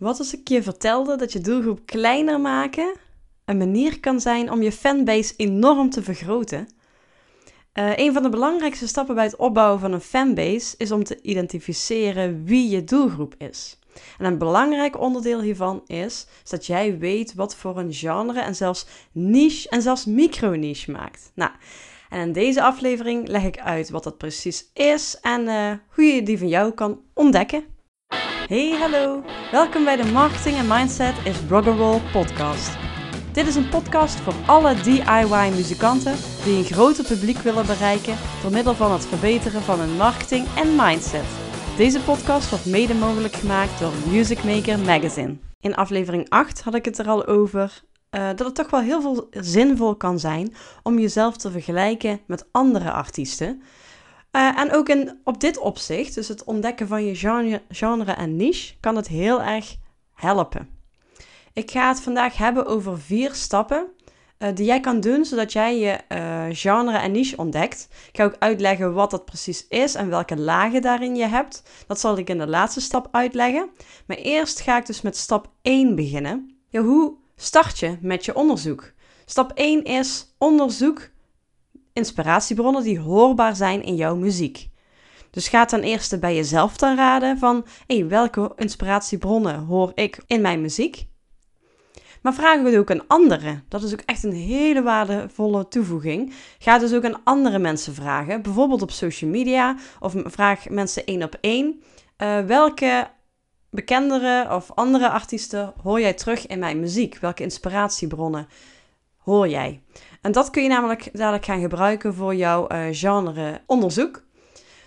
Wat als ik je vertelde dat je doelgroep kleiner maken een manier kan zijn om je fanbase enorm te vergroten? Uh, een van de belangrijkste stappen bij het opbouwen van een fanbase is om te identificeren wie je doelgroep is. En een belangrijk onderdeel hiervan is, dat jij weet wat voor een genre en zelfs niche en zelfs micro-niche maakt. Nou, en in deze aflevering leg ik uit wat dat precies is en uh, hoe je die van jou kan ontdekken. Hey, hallo! Welkom bij de Marketing en Mindset is Rock'n'Roll podcast. Dit is een podcast voor alle DIY-muzikanten die een groter publiek willen bereiken door middel van het verbeteren van hun marketing en mindset. Deze podcast wordt mede mogelijk gemaakt door Music Maker Magazine. In aflevering 8 had ik het er al over uh, dat het toch wel heel veel zinvol kan zijn om jezelf te vergelijken met andere artiesten. Uh, en ook in, op dit opzicht, dus het ontdekken van je genre, en niche, kan het heel erg helpen. Ik ga het vandaag hebben over vier stappen uh, die jij kan doen zodat jij je uh, genre en niche ontdekt. Ik ga ook uitleggen wat dat precies is en welke lagen daarin je hebt. Dat zal ik in de laatste stap uitleggen. Maar eerst ga ik dus met stap 1 beginnen. Ja, hoe start je met je onderzoek? Stap 1 is onderzoek inspiratiebronnen die hoorbaar zijn in jouw muziek. Dus ga ten eerste bij jezelf dan raden van hey, welke inspiratiebronnen hoor ik in mijn muziek. Maar vraag het ook aan anderen. Dat is ook echt een hele waardevolle toevoeging. Ga dus ook aan andere mensen vragen, bijvoorbeeld op social media of vraag mensen één op één. Uh, welke bekendere of andere artiesten hoor jij terug in mijn muziek? Welke inspiratiebronnen hoor jij? En dat kun je namelijk dadelijk gaan gebruiken voor jouw uh, genreonderzoek.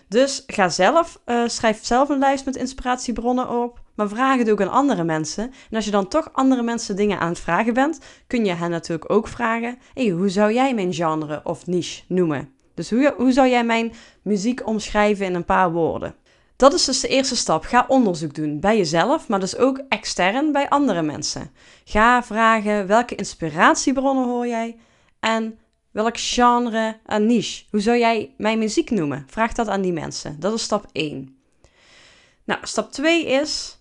Dus ga zelf, uh, schrijf zelf een lijst met inspiratiebronnen op, maar vraag het ook aan andere mensen. En als je dan toch andere mensen dingen aan het vragen bent, kun je hen natuurlijk ook vragen: hey, hoe zou jij mijn genre of niche noemen? Dus hoe, hoe zou jij mijn muziek omschrijven in een paar woorden? Dat is dus de eerste stap. Ga onderzoek doen bij jezelf, maar dus ook extern bij andere mensen. Ga vragen welke inspiratiebronnen hoor jij en welk genre en niche. Hoe zou jij mijn muziek noemen? Vraag dat aan die mensen. Dat is stap 1. Nou, stap 2 is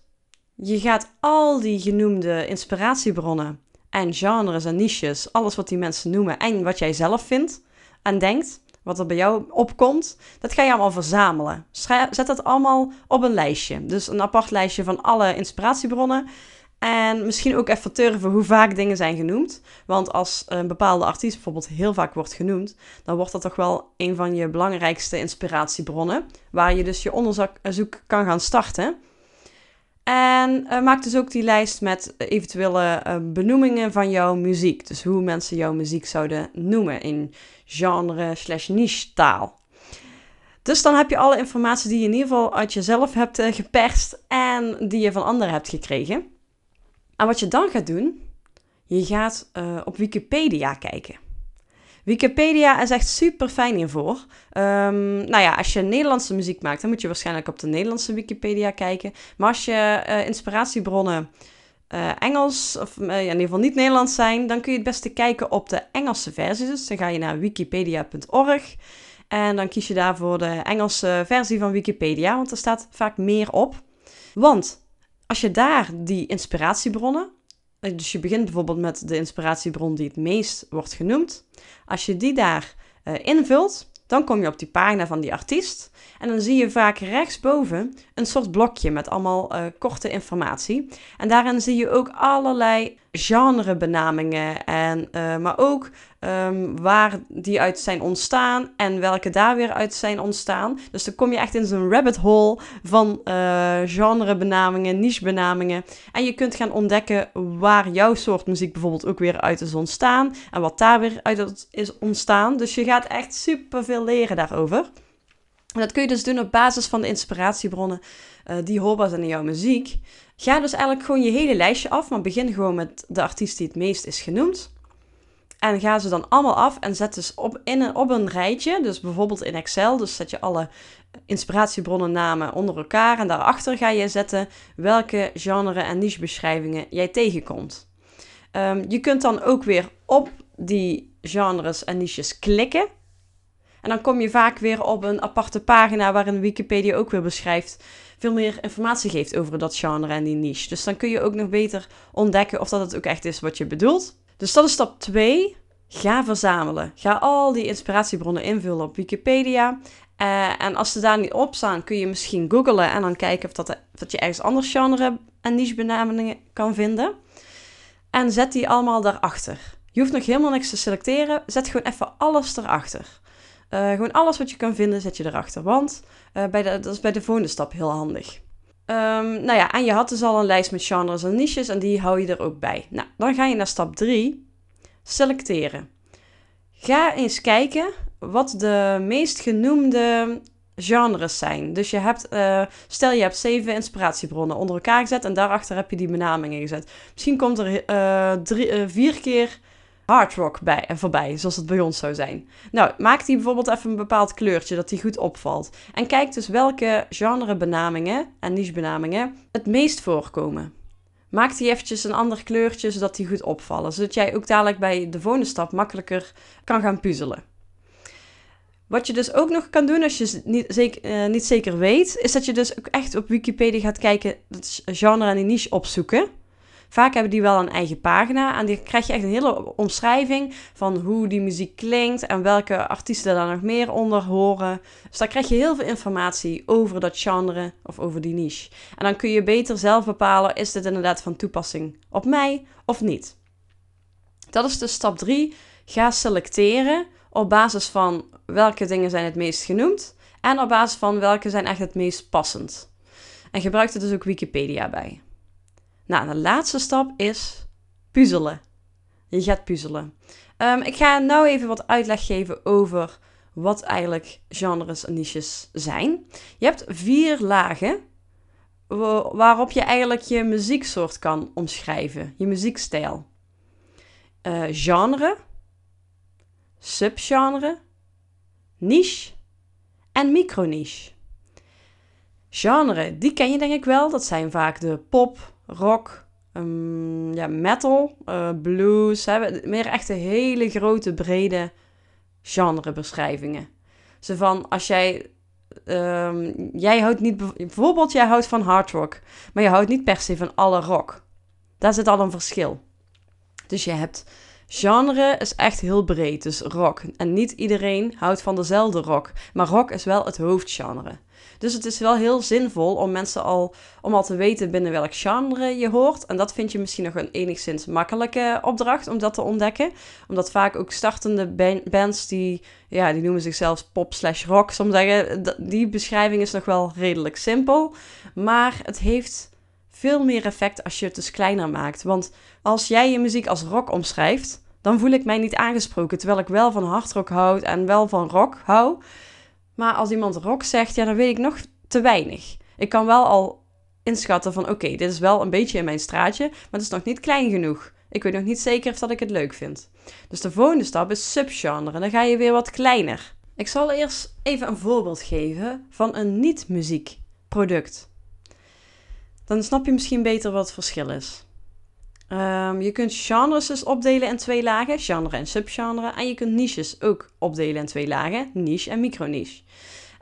je gaat al die genoemde inspiratiebronnen en genres en niches, alles wat die mensen noemen en wat jij zelf vindt en denkt, wat er bij jou opkomt, dat ga je allemaal verzamelen. Zet dat allemaal op een lijstje. Dus een apart lijstje van alle inspiratiebronnen. En misschien ook even turven hoe vaak dingen zijn genoemd. Want als een bepaalde artiest bijvoorbeeld heel vaak wordt genoemd, dan wordt dat toch wel een van je belangrijkste inspiratiebronnen. Waar je dus je onderzoek kan gaan starten. En uh, maak dus ook die lijst met eventuele uh, benoemingen van jouw muziek. Dus hoe mensen jouw muziek zouden noemen in genre slash niche taal. Dus dan heb je alle informatie die je in ieder geval uit jezelf hebt geperst en die je van anderen hebt gekregen. En wat je dan gaat doen, je gaat op Wikipedia kijken. Wikipedia is echt super fijn hiervoor. Um, nou ja, als je Nederlandse muziek maakt, dan moet je waarschijnlijk op de Nederlandse Wikipedia kijken. Maar als je uh, inspiratiebronnen uh, Engels, of uh, in ieder geval niet Nederlands zijn, dan kun je het beste kijken op de Engelse versie. Dus dan ga je naar wikipedia.org en dan kies je daarvoor de Engelse versie van Wikipedia, want er staat vaak meer op. Want als je daar die inspiratiebronnen, dus je begint bijvoorbeeld met de inspiratiebron die het meest wordt genoemd. Als je die daar uh, invult, dan kom je op die pagina van die artiest. En dan zie je vaak rechtsboven een soort blokje met allemaal uh, korte informatie. En daarin zie je ook allerlei genrebenamingen, en, uh, maar ook um, waar die uit zijn ontstaan en welke daar weer uit zijn ontstaan. Dus dan kom je echt in zo'n rabbit hole van uh, genrebenamingen, nichebenamingen. En je kunt gaan ontdekken waar jouw soort muziek bijvoorbeeld ook weer uit is ontstaan en wat daar weer uit is ontstaan. Dus je gaat echt super veel leren daarover. En dat kun je dus doen op basis van de inspiratiebronnen uh, die hoorbaar zijn in jouw muziek. Ga dus eigenlijk gewoon je hele lijstje af, maar begin gewoon met de artiest die het meest is genoemd. En ga ze dan allemaal af en zet dus op, in een, op een rijtje, dus bijvoorbeeld in Excel. Dus zet je alle inspiratiebronnen namen onder elkaar en daarachter ga je zetten welke genre en nichebeschrijvingen jij tegenkomt. Um, je kunt dan ook weer op die genres en niches klikken. En dan kom je vaak weer op een aparte pagina waarin Wikipedia ook weer beschrijft veel meer informatie geeft over dat genre en die niche. Dus dan kun je ook nog beter ontdekken of dat het ook echt is wat je bedoelt. Dus dat is stap 2. Ga verzamelen. Ga al die inspiratiebronnen invullen op Wikipedia. Uh, en als ze daar niet op staan, kun je misschien googlen en dan kijken of, dat, of dat je ergens anders genre en niche benamingen kan vinden. En zet die allemaal daarachter. Je hoeft nog helemaal niks te selecteren. Zet gewoon even alles erachter. Uh, gewoon alles wat je kan vinden, zet je erachter. Want uh, bij dat is bij de volgende stap heel handig. Um, nou ja, en je had dus al een lijst met genres en niches en die hou je er ook bij. Nou, dan ga je naar stap 3. Selecteren. Ga eens kijken wat de meest genoemde genres zijn. Dus je hebt, uh, stel je hebt zeven inspiratiebronnen onder elkaar gezet en daarachter heb je die benamingen gezet. Misschien komt er vier keer hard rock bij en voorbij, zoals het bij ons zou zijn. Nou, maak die bijvoorbeeld even een bepaald kleurtje, dat die goed opvalt. En kijk dus welke genrebenamingen en nichebenamingen het meest voorkomen. Maak die eventjes een ander kleurtje, zodat die goed opvallen. Zodat jij ook dadelijk bij de volgende stap makkelijker kan gaan puzzelen. Wat je dus ook nog kan doen als je niet zeker, uh, niet zeker weet, is dat je dus ook echt op Wikipedia gaat kijken, dat genre en die niche opzoeken. Vaak hebben die wel een eigen pagina en die krijg je echt een hele omschrijving van hoe die muziek klinkt en welke artiesten daar nog meer onder horen. Dus daar krijg je heel veel informatie over dat genre of over die niche. En dan kun je beter zelf bepalen, is dit inderdaad van toepassing op mij of niet. Dat is dus stap 3. Ga selecteren op basis van welke dingen zijn het meest genoemd en op basis van welke zijn echt het meest passend. En gebruik er dus ook Wikipedia bij. Nou, de laatste stap is puzzelen. Je gaat puzzelen. Um, ik ga nou even wat uitleg geven over wat eigenlijk genres en niches zijn. Je hebt vier lagen waarop je eigenlijk je muzieksoort kan omschrijven, je muziekstijl. Uh, genre, subgenre, niche en microniche. Genre, die ken je denk ik wel. Dat zijn vaak de pop, rock, um, ja, metal, uh, blues. Hè? Meer echte hele grote, brede genrebeschrijvingen. Zo van, als jij... Um, jij houdt niet... Bijvoorbeeld, jij houdt van hard rock. Maar je houdt niet per se van alle rock. Daar zit al een verschil. Dus je hebt Genre is echt heel breed, dus rock. En niet iedereen houdt van dezelfde rock, maar rock is wel het hoofdgenre. Dus het is wel heel zinvol om mensen al, om al te weten binnen welk genre je hoort. En dat vind je misschien nog een enigszins makkelijke opdracht om dat te ontdekken. Omdat vaak ook startende bands die, ja, die noemen zichzelf pop slash rock. Soms zeggen, die beschrijving is nog wel redelijk simpel. Maar het heeft veel meer effect als je het dus kleiner maakt. Want als jij je muziek als rock omschrijft, dan voel ik mij niet aangesproken. Terwijl ik wel van hardrock houd en wel van rock hou. Maar als iemand rock zegt, ja, dan weet ik nog te weinig. Ik kan wel al inschatten van oké, dit is wel een beetje in mijn straatje, maar het is nog niet klein genoeg. Ik weet nog niet zeker of dat ik het leuk vind. Dus de volgende stap is subgenre. Dan ga je weer wat kleiner. Ik zal eerst even een voorbeeld geven van een niet-muziekproduct. Dan snap je misschien beter wat het verschil is. Um, je kunt genres dus opdelen in twee lagen, genre en subgenre. En je kunt niches ook opdelen in twee lagen, niche en microniche.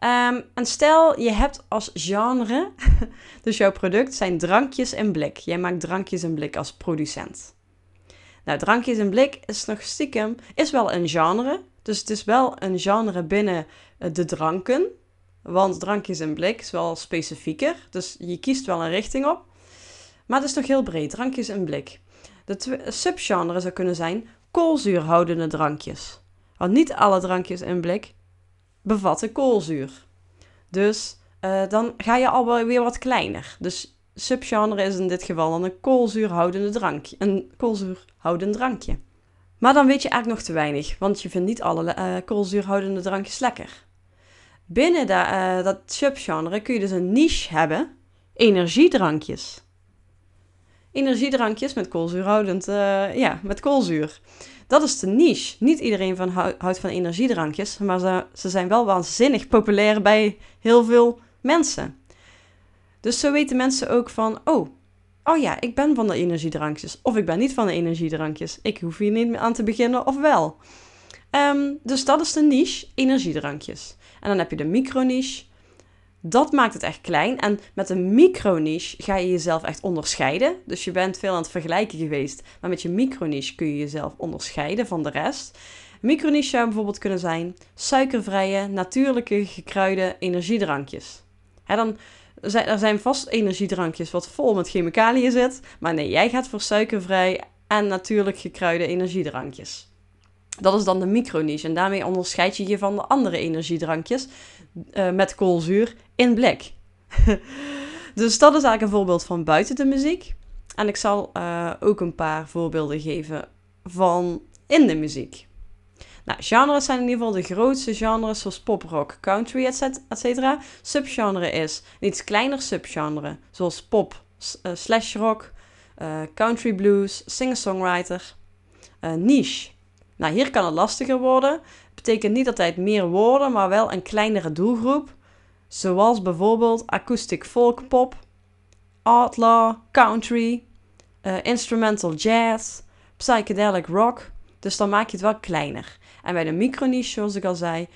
Um, en stel je hebt als genre, dus jouw product zijn drankjes in blik. Jij maakt drankjes in blik als producent. Nou, drankjes in blik is nog stiekem, is wel een genre. Dus het is wel een genre binnen de dranken. Want drankjes in blik is wel specifieker. Dus je kiest wel een richting op. Maar het is nog heel breed. Drankjes in blik. De subgenre zou kunnen zijn koolzuurhoudende drankjes. Want niet alle drankjes in blik bevatten koolzuur. Dus uh, dan ga je al weer wat kleiner. Dus subgenre is in dit geval dan een koolzuurhoudende drankje. Een koolzuurhoudend drankje. Maar dan weet je eigenlijk nog te weinig, want je vindt niet alle uh, koolzuurhoudende drankjes lekker. Binnen de, uh, dat subgenre kun je dus een niche hebben, energiedrankjes energiedrankjes met koolzuurhoudend, uh, ja, met koolzuur. Dat is de niche. Niet iedereen van houdt van energiedrankjes, maar ze, ze zijn wel waanzinnig populair bij heel veel mensen. Dus zo weten mensen ook van, oh, oh ja, ik ben van de energiedrankjes. Of ik ben niet van de energiedrankjes. Ik hoef hier niet meer aan te beginnen, of wel. Um, dus dat is de niche, energiedrankjes. En dan heb je de microniche. Dat maakt het echt klein. En met een micro-niche ga je jezelf echt onderscheiden. Dus je bent veel aan het vergelijken geweest. Maar met je micro-niche kun je jezelf onderscheiden van de rest. Micro-niche zou bijvoorbeeld kunnen zijn suikervrije, natuurlijke, gekruide energiedrankjes. Dan zijn, er zijn vast energiedrankjes wat vol met chemicaliën zit. Maar nee, jij gaat voor suikervrij en natuurlijk gekruide energiedrankjes. Dat is dan de microniche en daarmee onderscheid je je van de andere energiedrankjes uh, met koolzuur in blik. dus dat is eigenlijk een voorbeeld van buiten de muziek. En ik zal uh, ook een paar voorbeelden geven van in de muziek. Nou, genres zijn in ieder geval de grootste genres zoals pop, rock, country, etc. Subgenre is iets kleiner subgenre zoals pop, uh, slash rock, uh, country blues, singer-songwriter. Niche. Nou, hier kan het lastiger worden. Betekent niet altijd meer woorden, maar wel een kleinere doelgroep. Zoals bijvoorbeeld acoustic folk pop, outlaw, country, instrumental jazz, psychedelic rock. Dus dan maak je het wel kleiner. En bij de microniche, zoals ik al zei,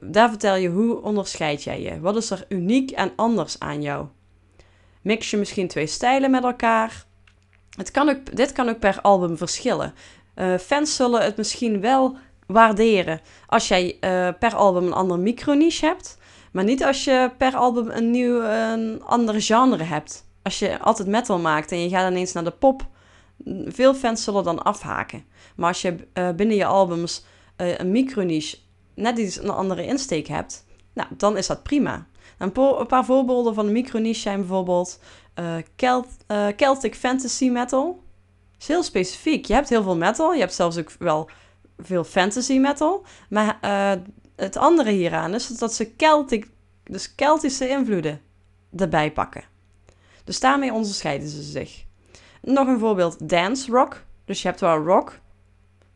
daar vertel je hoe onderscheid jij je. Wat is er uniek en anders aan jou? Mix je misschien twee stijlen met elkaar? Het kan ook, dit kan ook per album verschillen. Uh, fans zullen het misschien wel waarderen als jij uh, per album een andere microniche hebt. Maar niet als je per album een nieuw, een andere genre hebt. Als je altijd metal maakt en je gaat ineens naar de pop. Veel fans zullen dan afhaken. Maar als je uh, binnen je albums uh, een microniche net iets een andere insteek hebt, nou, dan is dat prima. Een, een paar voorbeelden van de microniche zijn bijvoorbeeld uh, Celtic Fantasy Metal. is heel specifiek. Je hebt heel veel metal, je hebt zelfs ook wel veel fantasy metal. Maar het andere hieraan is dat ze Celtic, dus Keltische invloeden erbij pakken. Dus daarmee onderscheiden ze zich. Nog een voorbeeld, dance rock. Dus je hebt wel rock,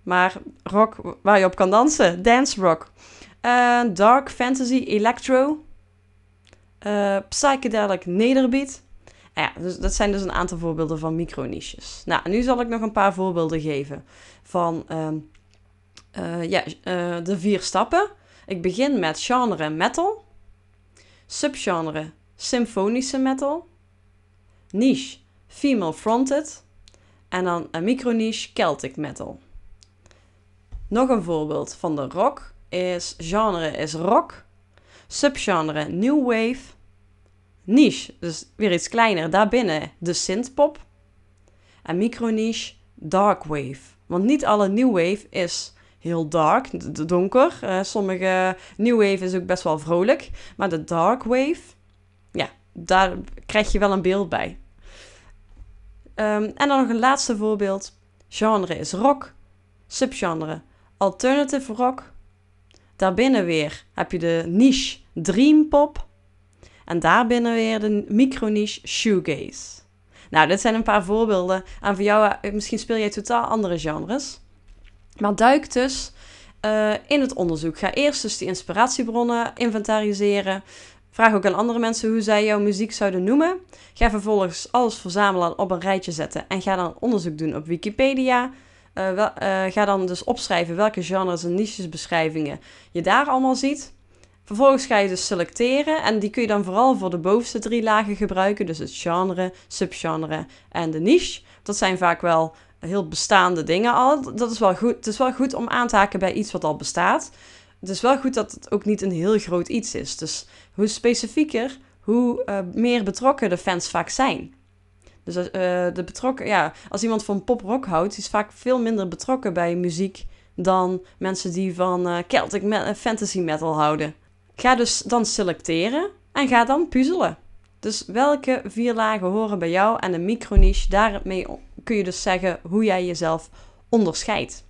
maar rock waar je op kan dansen. Dance rock. Uh, dark fantasy electro. Uh, psychedelic nederbeat. Ja, dus dat zijn dus een aantal voorbeelden van microniches. Nou, nu zal ik nog een paar voorbeelden geven van uh, ja, de vier stappen. Ik begin met genre metal, subgenre symfonische metal, niche female fronted en dan een microniche Celtic metal. Nog een voorbeeld van de rock is genre is rock, subgenre new wave, niche, dus weer iets kleiner, daarbinnen de synthpop en microniche dark wave. Want niet alle new wave is heel dark, donker. Uh, sommige new wave is ook best wel vrolijk, maar de dark wave, ja, daar krijg je wel een beeld bij. Um, en dan nog een laatste voorbeeld. Genre is rock, subgenre alternative rock. Daarbinnen weer heb je de niche dream pop. En daarbinnen weer de micro-niche shoegaze. Nou, dit zijn een paar voorbeelden. En voor jou, eh, misschien speel jij totaal andere genres. Maar duik dus uh, in het onderzoek. Ga eerst dus die inspiratiebronnen inventariseren. Vraag ook aan andere mensen hoe zij jouw muziek zouden noemen. Ga vervolgens alles verzamelen op een rijtje zetten. En ga dan onderzoek doen op Wikipedia, wel, uh, ga dan dus opschrijven welke genres en nichesbeschrijvingen je daar allemaal ziet. Vervolgens ga je dus selecteren en die kun je dan vooral voor de bovenste drie lagen gebruiken. Dus het genre, subgenre en de niche. Dat zijn vaak wel heel bestaande dingen al. Dat is wel goed. Het is wel goed om aan te haken bij iets wat al bestaat. Het is wel goed dat het ook niet een heel groot iets is. Dus hoe specifieker, hoe uh, meer betrokken de fans vaak zijn. Dus uh, de betrokken, ja, als iemand van pop-rock houdt, is vaak veel minder betrokken bij muziek dan mensen die van uh, Celtic fantasy metal houden. Ga dus dan selecteren en ga dan puzzelen. Dus welke vier lagen horen bij jou en de microniche, daarmee kun je dus zeggen hoe jij jezelf onderscheidt.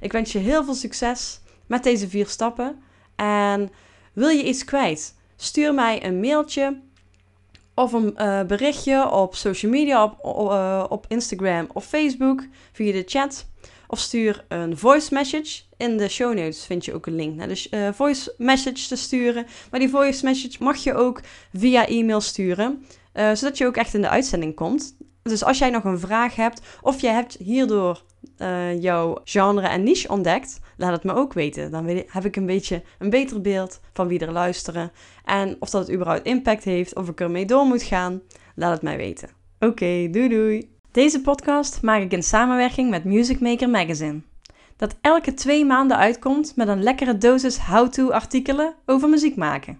Ik wens je heel veel succes met deze vier stappen. En wil je iets kwijt? Stuur mij een mailtje of een uh, berichtje op social media, op, uh, op Instagram of Facebook via de chat. Of stuur een voice message. In de show notes vind je ook een link naar de uh, voice message te sturen. Maar die voice message mag je ook via e-mail sturen. zodat je ook echt in de uitzending komt. Dus als jij nog een vraag hebt of jij hebt hierdoor uh, jouw genre en niche ontdekt, laat het me ook weten. Dan heb ik een beetje een beter beeld van wie er luisteren en of dat het überhaupt impact heeft, of ik ermee door moet gaan. Laat het mij weten. Oké, doei doei. Deze podcast maak ik in samenwerking met Music Maker Magazine. Dat elke twee maanden uitkomt met een lekkere dosis how-to artikelen over muziek maken.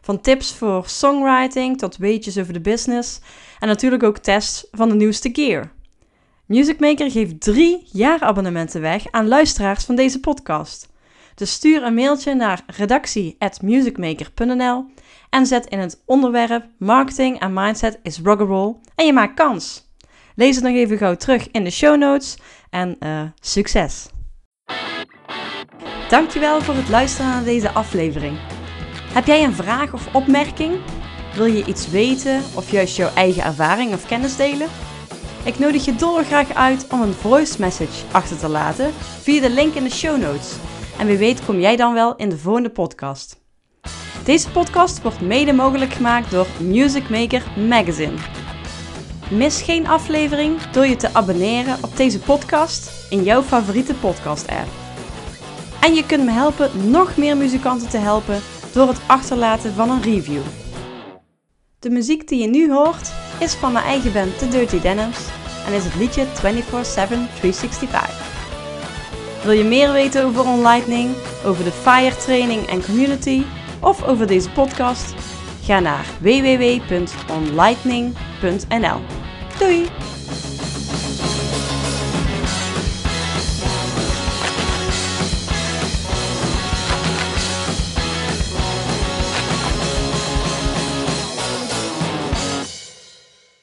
Van tips voor songwriting tot weetjes over de business en natuurlijk ook tests van de nieuwste gear. Music Maker geeft drie jaarabonnementen weg aan luisteraars van deze podcast. Dus stuur een mailtje naar redactie@musicmaker.nl en zet in het onderwerp Marketing en Mindset is Rock'n'Roll en je maakt kans. Lees het nog even gauw terug in de show notes en uh, succes! Dankjewel voor het luisteren naar deze aflevering. Heb jij een vraag of opmerking? Wil je iets weten of juist jouw eigen ervaring of kennis delen? Ik nodig je dolgraag uit om een voice message achter te laten via de link in de show notes. En wie weet kom jij dan wel in de volgende podcast. Deze podcast wordt mede mogelijk gemaakt door Music Maker Magazine. Mis geen aflevering door je te abonneren op deze podcast in jouw favoriete podcast-app. En je kunt me helpen nog meer muzikanten te helpen door het achterlaten van een review. De muziek die je nu hoort is van mijn eigen band The Dirty Denims en is het liedje 24-7 365. Wil je meer weten over OnLightning, over de FIRE training en community of over deze podcast? Ga naar www.onlightning.nl. Doei!